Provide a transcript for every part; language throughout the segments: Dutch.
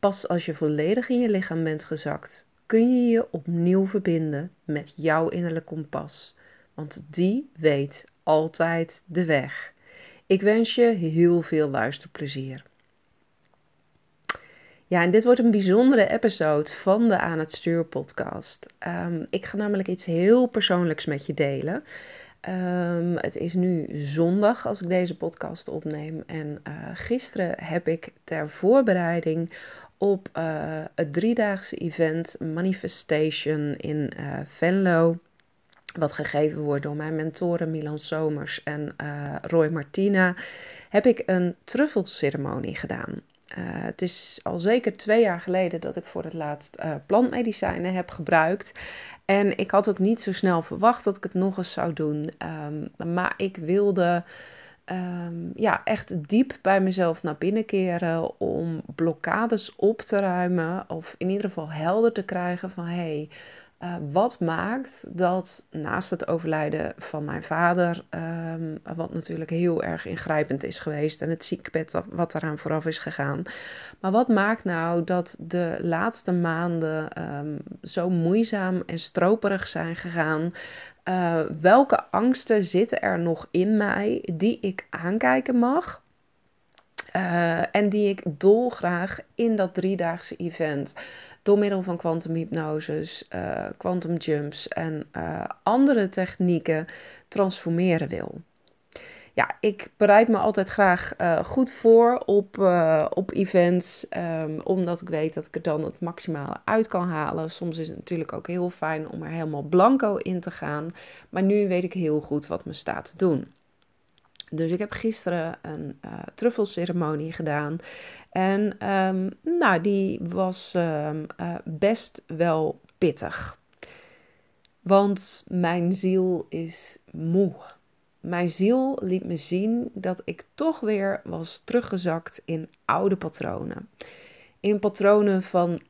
Pas als je volledig in je lichaam bent gezakt, kun je je opnieuw verbinden met jouw innerlijke kompas. Want die weet altijd de weg. Ik wens je heel veel luisterplezier. Ja, en dit wordt een bijzondere episode van de Aan het Stuur podcast. Um, ik ga namelijk iets heel persoonlijks met je delen. Um, het is nu zondag als ik deze podcast opneem. En uh, gisteren heb ik ter voorbereiding op uh, het driedaagse event Manifestation in uh, Venlo. Wat gegeven wordt door mijn mentoren Milan Somers en Roy Martina. Heb ik een truffelceremonie gedaan. Het is al zeker twee jaar geleden dat ik voor het laatst plantmedicijnen heb gebruikt. En ik had ook niet zo snel verwacht dat ik het nog eens zou doen. Um, maar ik wilde um, ja, echt diep bij mezelf naar binnen keren om blokkades op te ruimen. Of in ieder geval helder te krijgen van hey, uh, wat maakt dat naast het overlijden van mijn vader, um, wat natuurlijk heel erg ingrijpend is geweest en het ziekbed wat eraan vooraf is gegaan, maar wat maakt nou dat de laatste maanden um, zo moeizaam en stroperig zijn gegaan? Uh, welke angsten zitten er nog in mij die ik aankijken mag? Uh, en die ik dolgraag in dat driedaagse event door middel van kwantumhypnoses, uh, quantum jumps en andere technieken transformeren wil. Ja, ik bereid me altijd graag uh, goed voor op, op events, um, omdat ik weet dat ik er dan het maximale uit kan halen. Soms is het natuurlijk ook heel fijn om er helemaal blanco in te gaan, maar nu weet ik heel goed wat me staat te doen. Dus ik heb gisteren een uh, truffelceremonie gedaan. En um, nou, die was uh, best wel pittig. Want mijn ziel is moe. Mijn ziel liet me zien dat ik toch weer was teruggezakt in oude patronen. In patronen van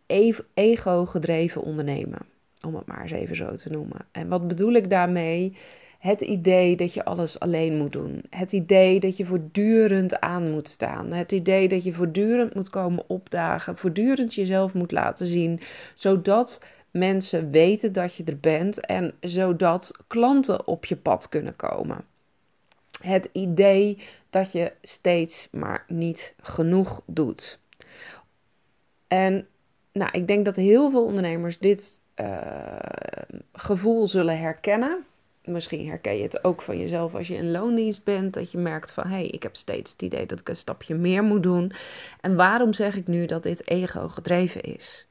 ego-gedreven ondernemen. Om het maar eens even zo te noemen. En wat bedoel ik daarmee? Het idee dat je alles alleen moet doen. Het idee dat je voortdurend aan moet staan. Het idee dat je voortdurend moet komen opdagen. Voortdurend jezelf moet laten zien. Zodat mensen weten dat je er bent. En zodat klanten op je pad kunnen komen. Het idee dat je steeds maar niet genoeg doet. En nou, ik denk dat heel veel ondernemers dit uh, gevoel zullen herkennen misschien herken je het ook van jezelf als je in loondienst bent. Dat je merkt van hé, hey, ik heb steeds het idee dat ik een stapje meer moet doen. En waarom zeg ik nu dat dit ego gedreven is?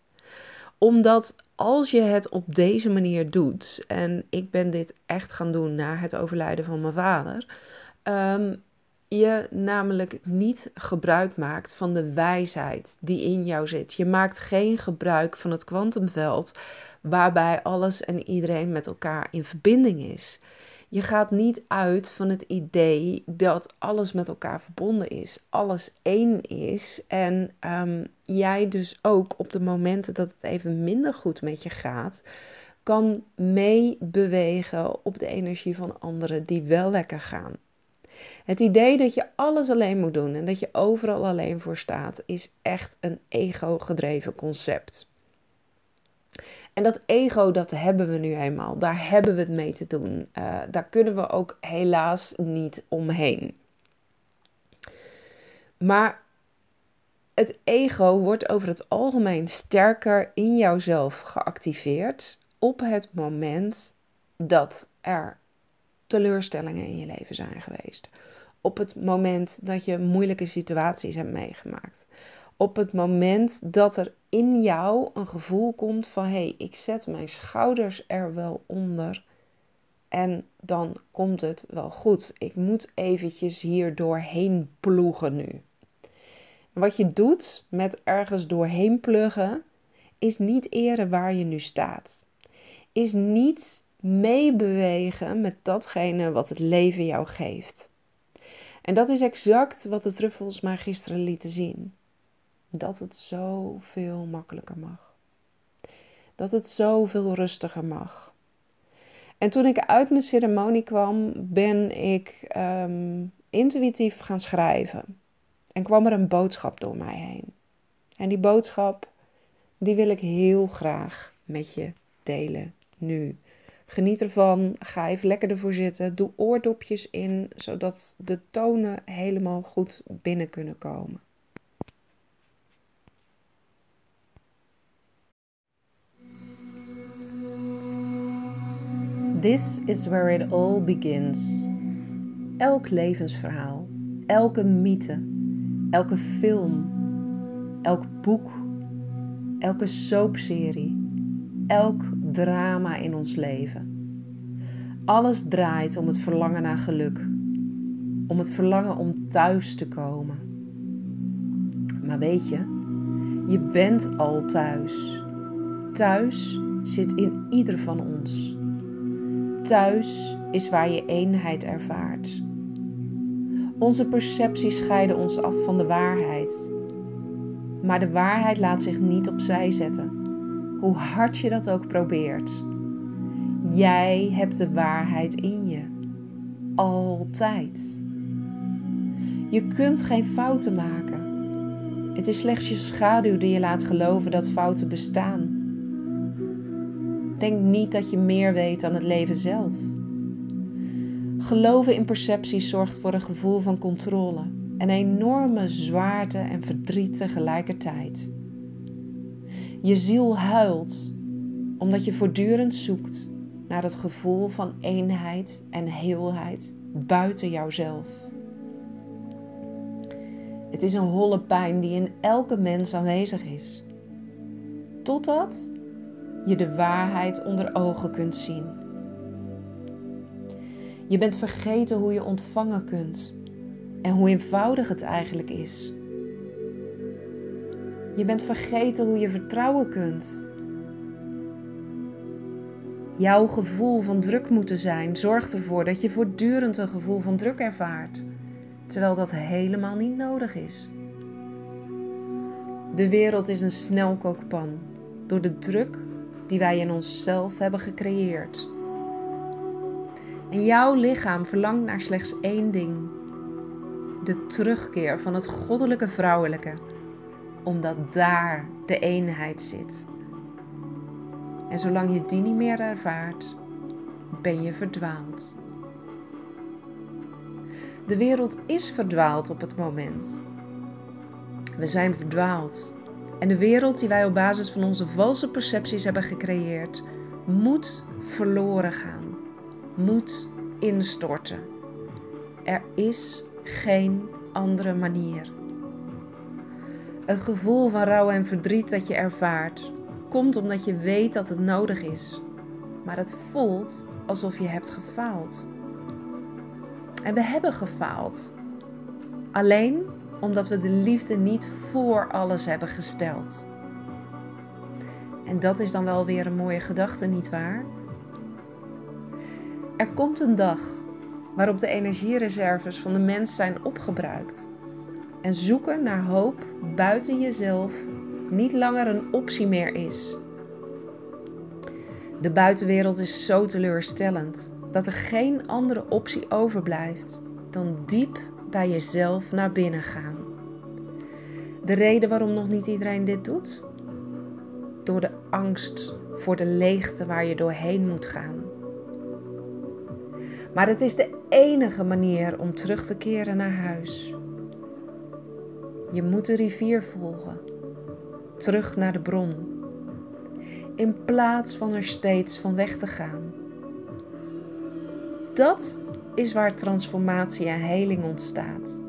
Omdat als je het op deze manier doet, en ik ben dit echt gaan doen na het overlijden van mijn vader, um, je namelijk niet gebruik maakt van de wijsheid die in jou zit. Je maakt geen gebruik van het kwantumveld waarbij alles en iedereen met elkaar in verbinding is. Je gaat niet uit van het idee dat alles met elkaar verbonden is, alles één is. En um, jij dus ook op de momenten dat het even minder goed met je gaat, kan meebewegen op de energie van anderen die wel lekker gaan. Het idee dat je alles alleen moet doen en dat je overal alleen voor staat, is echt een ego-gedreven concept. En dat ego, dat hebben we nu eenmaal. Daar hebben we het mee te doen. Uh, daar kunnen we ook helaas niet omheen. Maar het ego wordt over het algemeen sterker in jouzelf geactiveerd op het moment dat er teleurstellingen in je leven zijn geweest. Op het moment dat je moeilijke situaties hebt meegemaakt op het moment dat er in jou een gevoel komt van hé, hey, ik zet mijn schouders er wel onder en dan komt het wel goed. Ik moet eventjes hier doorheen ploegen nu. wat je doet met ergens doorheen pluggen, is niet eren waar je nu staat. Is niet meebewegen met datgene wat het leven jou geeft. En dat is exact wat de truffels mij gisteren lieten zien. Dat het zoveel makkelijker mag. Dat het zoveel rustiger mag. En toen ik uit mijn ceremonie kwam, ben ik ehm, intuïtief gaan schrijven. En kwam er een boodschap door mij heen. En die boodschap, die wil ik heel graag met je delen nu. Geniet ervan, ga even lekker ervoor zitten, doe oordopjes in, zodat de tonen helemaal goed binnen kunnen komen. This is where it all begins. Elk levensverhaal, elke mythe, elke film, elk boek, elke soapserie, elk drama in ons leven. Alles draait om het verlangen naar geluk, om het verlangen om thuis te komen. Maar weet je, je bent al thuis. Thuis zit in ieder van ons. Thuis is waar je eenheid ervaart. Onze percepties scheiden ons af van de waarheid. Maar de waarheid laat zich niet opzij zetten, hoe hard je dat ook probeert. Jij hebt de waarheid in je. Altijd. Je kunt geen fouten maken. Het is slechts je schaduw die je laat geloven dat fouten bestaan. Denk niet dat je meer weet dan het leven zelf. Geloven in percepties zorgt voor een gevoel van controle en enorme zwaarte en verdriet tegelijkertijd. Je ziel huilt omdat je voortdurend zoekt naar het gevoel van eenheid en heelheid buiten jouzelf. Het is een holle pijn die in elke mens aanwezig is. Totdat je de waarheid onder ogen kunt zien. Je bent vergeten hoe je ontvangen kunt en hoe eenvoudig het eigenlijk is. Je bent vergeten hoe je vertrouwen kunt. Jouw gevoel van druk moeten zijn zorgt ervoor dat je voortdurend een gevoel van druk ervaart, terwijl dat helemaal niet nodig is. De wereld is een snelkookpan door de druk die wij in onszelf hebben gecreëerd. En jouw lichaam verlangt naar slechts één ding: de terugkeer van het goddelijke vrouwelijke, omdat daar de eenheid zit. En zolang je die niet meer ervaart, ben je verdwaald. De wereld is verdwaald op het moment. We zijn verdwaald. En de wereld die wij op basis van onze valse percepties hebben gecreëerd, moet verloren gaan, moet instorten. Er is geen andere manier. Het gevoel van rouw en verdriet dat je ervaart, komt omdat je weet dat het nodig is. Maar het voelt alsof je hebt gefaald. En we hebben gefaald. Alleen omdat we de liefde niet voor alles hebben gesteld. En dat is dan wel weer een mooie gedachte, niet waar? Er komt een dag waarop de energiereserves van de mens zijn opgebruikt. En zoeken naar hoop buiten jezelf niet langer een optie meer is. De buitenwereld is zo teleurstellend dat er geen andere optie overblijft dan diep bij jezelf naar binnen gaan. De reden waarom nog niet iedereen dit doet? Door de angst voor de leegte waar je doorheen moet gaan. Maar het is de enige manier om terug te keren naar huis. Je moet de rivier volgen, terug naar de bron, in plaats van er steeds van weg te gaan. Dat is waar transformatie en heling ontstaat.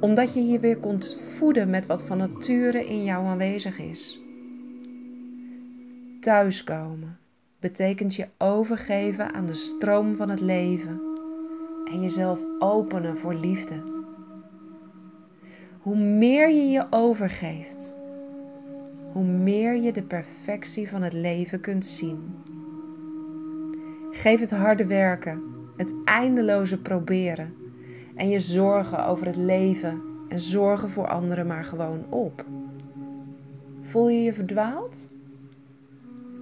Omdat je je weer kunt voeden met wat van nature in jou aanwezig is. Thuiskomen betekent je overgeven aan de stroom van het leven en jezelf openen voor liefde. Hoe meer je je overgeeft, hoe meer je de perfectie van het leven kunt zien. Geef het harde werken, het eindeloze proberen en je zorgen over het leven en zorgen voor anderen maar gewoon op. Voel je je verdwaald?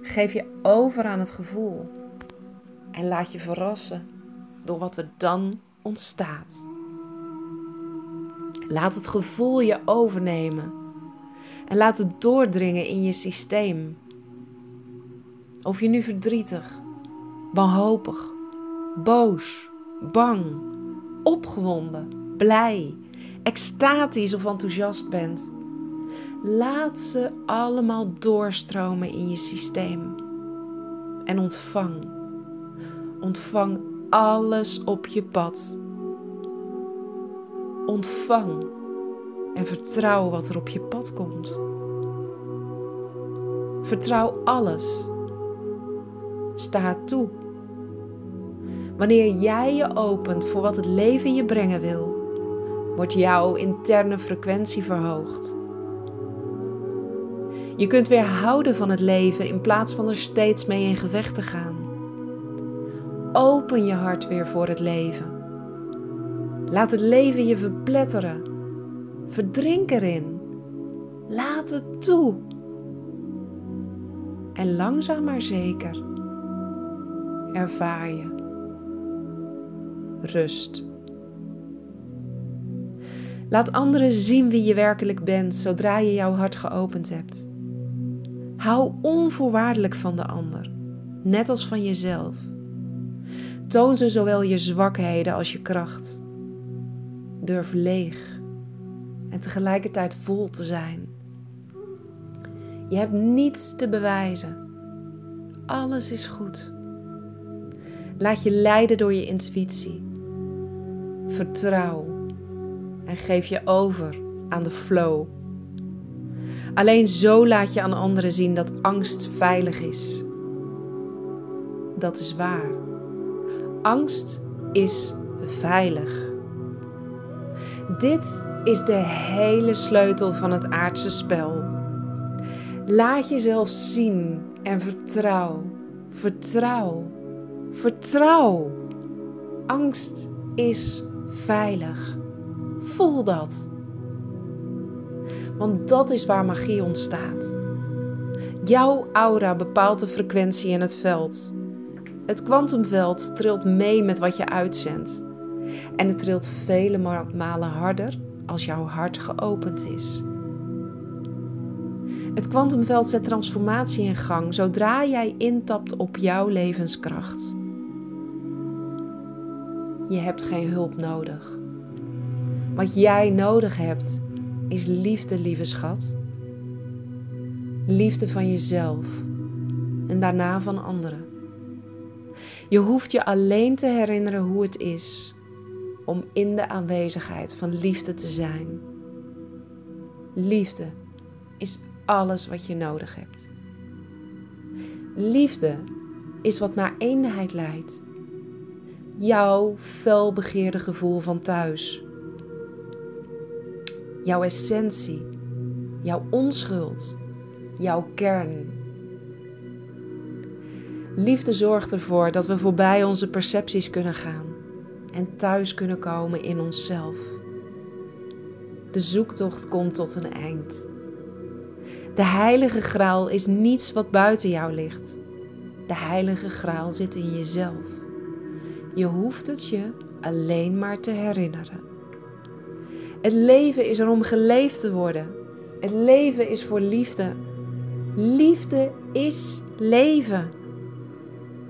Geef je over aan het gevoel en laat je verrassen door wat er dan ontstaat. Laat het gevoel je overnemen en laat het doordringen in je systeem. Of je nu verdrietig, wanhopig, boos, bang, opgewonden, blij, extatisch of enthousiast bent. Laat ze allemaal doorstromen in je systeem. En ontvang. Ontvang alles op je pad. Ontvang en vertrouw wat er op je pad komt. Vertrouw alles. Sta toe. Wanneer jij je opent voor wat het leven je brengen wil, wordt jouw interne frequentie verhoogd. Je kunt weer houden van het leven in plaats van er steeds mee in gevecht te gaan. Open je hart weer voor het leven. Laat het leven je verpletteren. Verdrink erin. Laat het toe. En langzaam maar zeker ervaar je rust. Laat anderen zien wie je werkelijk bent zodra je jouw hart geopend hebt. Hou onvoorwaardelijk van de ander, net als van jezelf. Toon ze zowel je zwakheden als je kracht. Durf leeg en tegelijkertijd vol te zijn. Je hebt niets te bewijzen. Alles is goed. Laat je leiden door je intuïtie. Vertrouw en geef je over aan de flow. Alleen zo laat je aan anderen zien dat angst veilig is. Dat is waar. Angst is veilig. Dit is de hele sleutel van het aardse spel. Laat jezelf zien en vertrouw. Vertrouw. Vertrouw. Angst is veilig. Voel dat. Want dat is waar magie ontstaat. Jouw aura bepaalt de frequentie in het veld. Het kwantumveld trilt mee met wat je uitzendt. En het trilt vele malen harder als jouw hart geopend is. Het kwantumveld zet transformatie in gang zodra jij intapt op jouw levenskracht. Je hebt geen hulp nodig. Wat jij nodig hebt is liefde, lieve schat. Liefde van jezelf en daarna van anderen. Je hoeft je alleen te herinneren hoe het is om in de aanwezigheid van liefde te zijn. Liefde is alles wat je nodig hebt. Liefde is wat naar eenheid leidt. Jouw felbegeerde gevoel van thuis jouw essentie, jouw onschuld, jouw kern. Liefde zorgt ervoor dat we voorbij onze percepties kunnen gaan en thuis kunnen komen in onszelf. De zoektocht komt tot een eind. De heilige graal is niets wat buiten jou ligt. De heilige graal zit in jezelf. Je hoeft het je alleen maar te herinneren. Het leven is er om geleefd te worden. Het leven is voor liefde. Liefde is leven.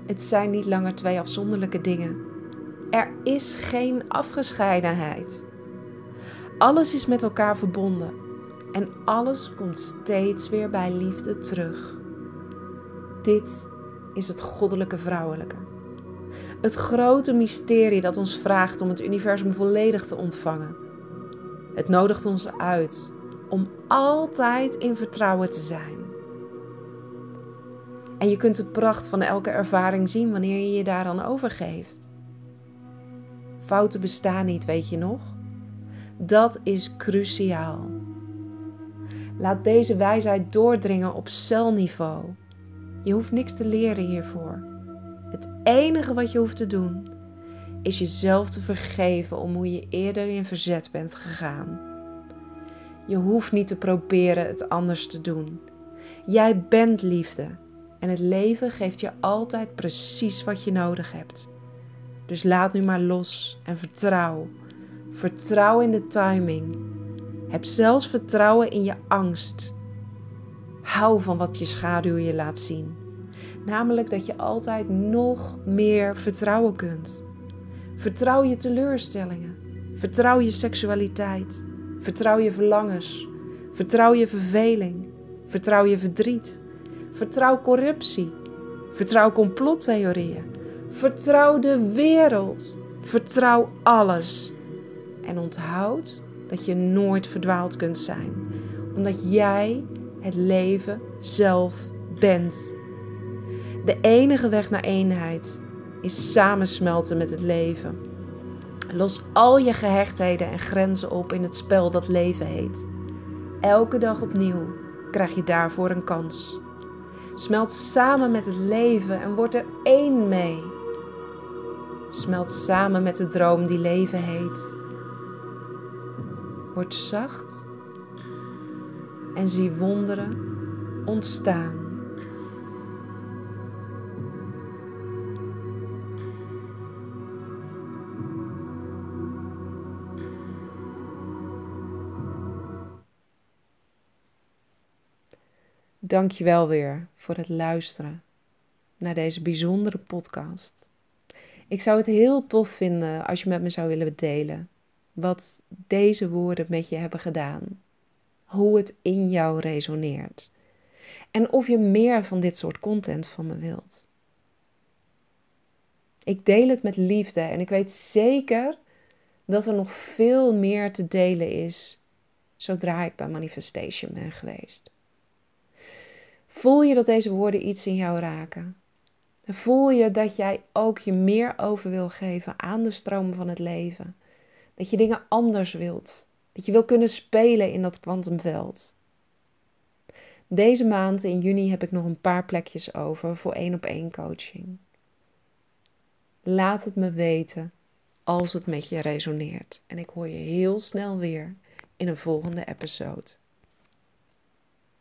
Het zijn niet langer twee afzonderlijke dingen. Er is geen afgescheidenheid. Alles is met elkaar verbonden en alles komt steeds weer bij liefde terug. Dit is het goddelijke vrouwelijke. Het grote mysterie dat ons vraagt om het universum volledig te ontvangen het nodigt ons uit om altijd in vertrouwen te zijn. En je kunt de pracht van elke ervaring zien wanneer je je daaraan overgeeft. Fouten bestaan niet, weet je nog? Dat is cruciaal. Laat deze wijsheid doordringen op celniveau. Je hoeft niks te leren hiervoor. Het enige wat je hoeft te doen is jezelf te vergeven om hoe je eerder in verzet bent gegaan. Je hoeft niet te proberen het anders te doen. Jij bent liefde en het leven geeft je altijd precies wat je nodig hebt. Dus laat nu maar los en vertrouw. Vertrouw in de timing. Heb zelfs vertrouwen in je angst. Hou van wat je schaduw je laat zien. Namelijk dat je altijd nog meer vertrouwen kunt. Vertrouw je teleurstellingen. Vertrouw je seksualiteit. Vertrouw je verlangens. Vertrouw je verveling. Vertrouw je verdriet. Vertrouw corruptie. Vertrouw complottheorieën. Vertrouw de wereld. Vertrouw alles. En onthoud dat je nooit verdwaald kunt zijn, omdat jij het leven zelf bent. De enige weg naar eenheid is samensmelten met het leven. Los al je gehechtheden en grenzen op in het spel dat leven heet. Elke dag opnieuw krijg je daarvoor een kans. Smelt samen met het leven en word er één mee. Smelt samen met de droom die leven heet. Word zacht en zie wonderen ontstaan. Dank je wel weer voor het luisteren naar deze bijzondere podcast. Ik zou het heel tof vinden als je met me zou willen delen wat deze woorden met je hebben gedaan. Hoe het in jou resoneert. En of je meer van dit soort content van me wilt. Ik deel het met liefde en ik weet zeker dat er nog veel meer te delen is zodra ik bij Manifestation ben geweest. Voel je dat deze woorden iets in jou raken? Voel je dat jij ook je meer over wil geven aan de stroom van het leven? Dat je dingen anders wilt. Dat je wil kunnen spelen in dat kwantumveld. Deze maand in juni heb ik nog een paar plekjes over voor één op één coaching. Laat het me weten als het met je resoneert. En ik hoor je heel snel weer in een volgende episode.